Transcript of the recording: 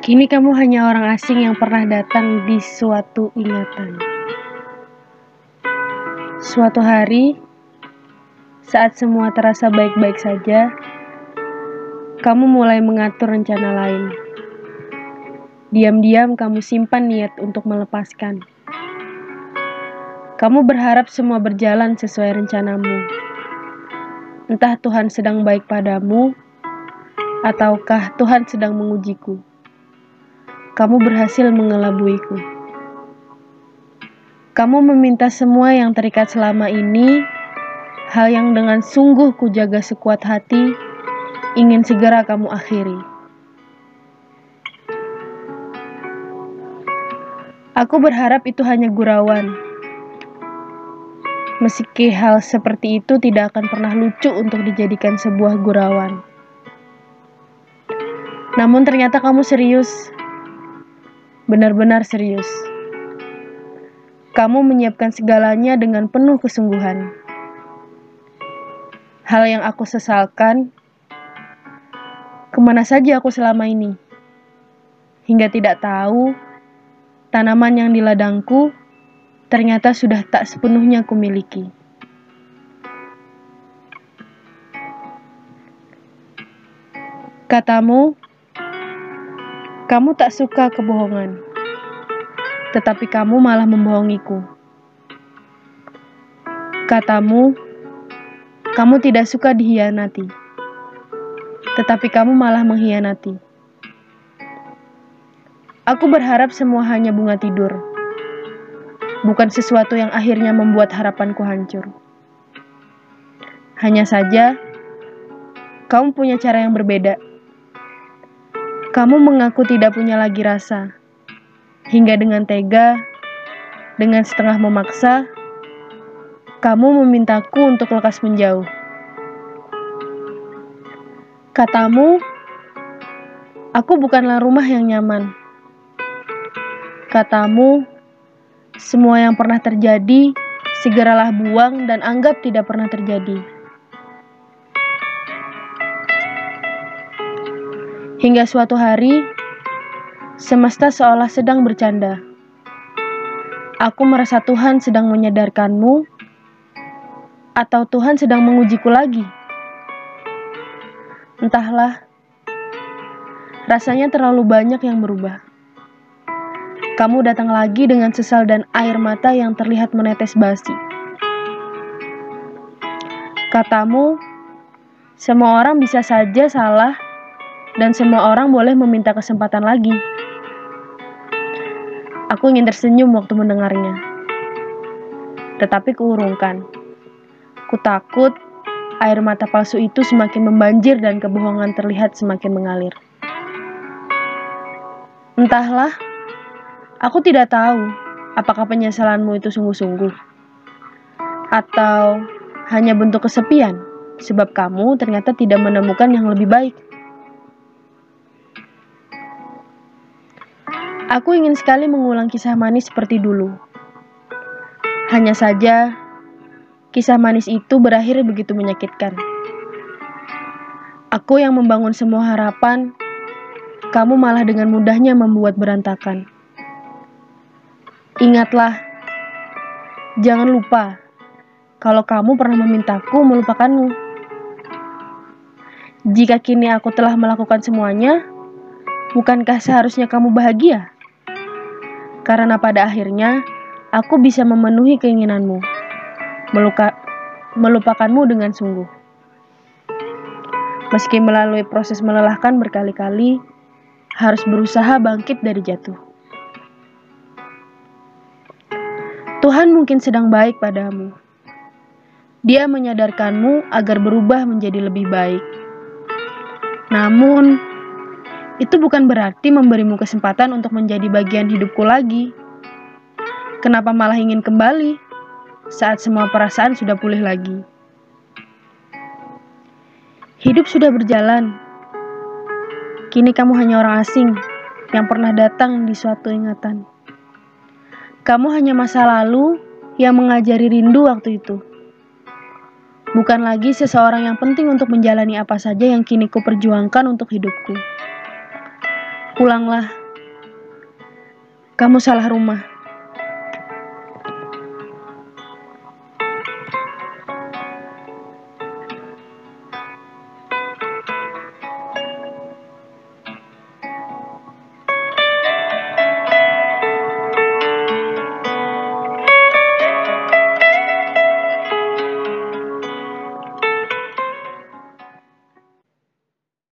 Kini kamu hanya orang asing yang pernah datang di suatu ingatan. Suatu hari, saat semua terasa baik-baik saja, kamu mulai mengatur rencana lain. Diam-diam kamu simpan niat untuk melepaskan. Kamu berharap semua berjalan sesuai rencanamu. Entah Tuhan sedang baik padamu, ataukah Tuhan sedang mengujiku kamu berhasil mengelabuiku. Kamu meminta semua yang terikat selama ini, hal yang dengan sungguh kujaga sekuat hati, ingin segera kamu akhiri. Aku berharap itu hanya gurauan. Meski hal seperti itu tidak akan pernah lucu untuk dijadikan sebuah gurauan. Namun ternyata kamu serius benar-benar serius. Kamu menyiapkan segalanya dengan penuh kesungguhan. Hal yang aku sesalkan, ke mana saja aku selama ini, hingga tidak tahu tanaman yang di ladangku ternyata sudah tak sepenuhnya kumiliki. Katamu, kamu tak suka kebohongan, tetapi kamu malah membohongiku. Katamu, kamu tidak suka dihianati, tetapi kamu malah mengkhianati. Aku berharap semua hanya bunga tidur, bukan sesuatu yang akhirnya membuat harapanku hancur. Hanya saja, kamu punya cara yang berbeda kamu mengaku tidak punya lagi rasa, hingga dengan tega, dengan setengah memaksa, kamu memintaku untuk lekas menjauh. Katamu, aku bukanlah rumah yang nyaman. Katamu, semua yang pernah terjadi segeralah buang dan anggap tidak pernah terjadi. Hingga suatu hari, semesta seolah sedang bercanda. Aku merasa Tuhan sedang menyadarkanmu, atau Tuhan sedang mengujiku lagi. Entahlah, rasanya terlalu banyak yang berubah. Kamu datang lagi dengan sesal dan air mata yang terlihat menetes basi. Katamu, semua orang bisa saja salah dan semua orang boleh meminta kesempatan lagi. Aku ingin tersenyum waktu mendengarnya, tetapi kuurungkan. Ku takut air mata palsu itu semakin membanjir dan kebohongan terlihat semakin mengalir. Entahlah, aku tidak tahu apakah penyesalanmu itu sungguh-sungguh atau hanya bentuk kesepian sebab kamu ternyata tidak menemukan yang lebih baik. Aku ingin sekali mengulang kisah manis seperti dulu. Hanya saja, kisah manis itu berakhir begitu menyakitkan. Aku yang membangun semua harapan, kamu malah dengan mudahnya membuat berantakan. Ingatlah, jangan lupa kalau kamu pernah memintaku melupakanmu. Jika kini aku telah melakukan semuanya, bukankah seharusnya kamu bahagia? Karena pada akhirnya aku bisa memenuhi keinginanmu, meluka, melupakanmu dengan sungguh. Meski melalui proses melelahkan berkali-kali, harus berusaha bangkit dari jatuh. Tuhan mungkin sedang baik padamu. Dia menyadarkanmu agar berubah menjadi lebih baik. Namun, itu bukan berarti memberimu kesempatan untuk menjadi bagian hidupku lagi. Kenapa malah ingin kembali saat semua perasaan sudah pulih lagi? Hidup sudah berjalan. Kini kamu hanya orang asing yang pernah datang di suatu ingatan. Kamu hanya masa lalu yang mengajari rindu waktu itu. Bukan lagi seseorang yang penting untuk menjalani apa saja yang kini ku perjuangkan untuk hidupku. Pulanglah. Kamu salah rumah.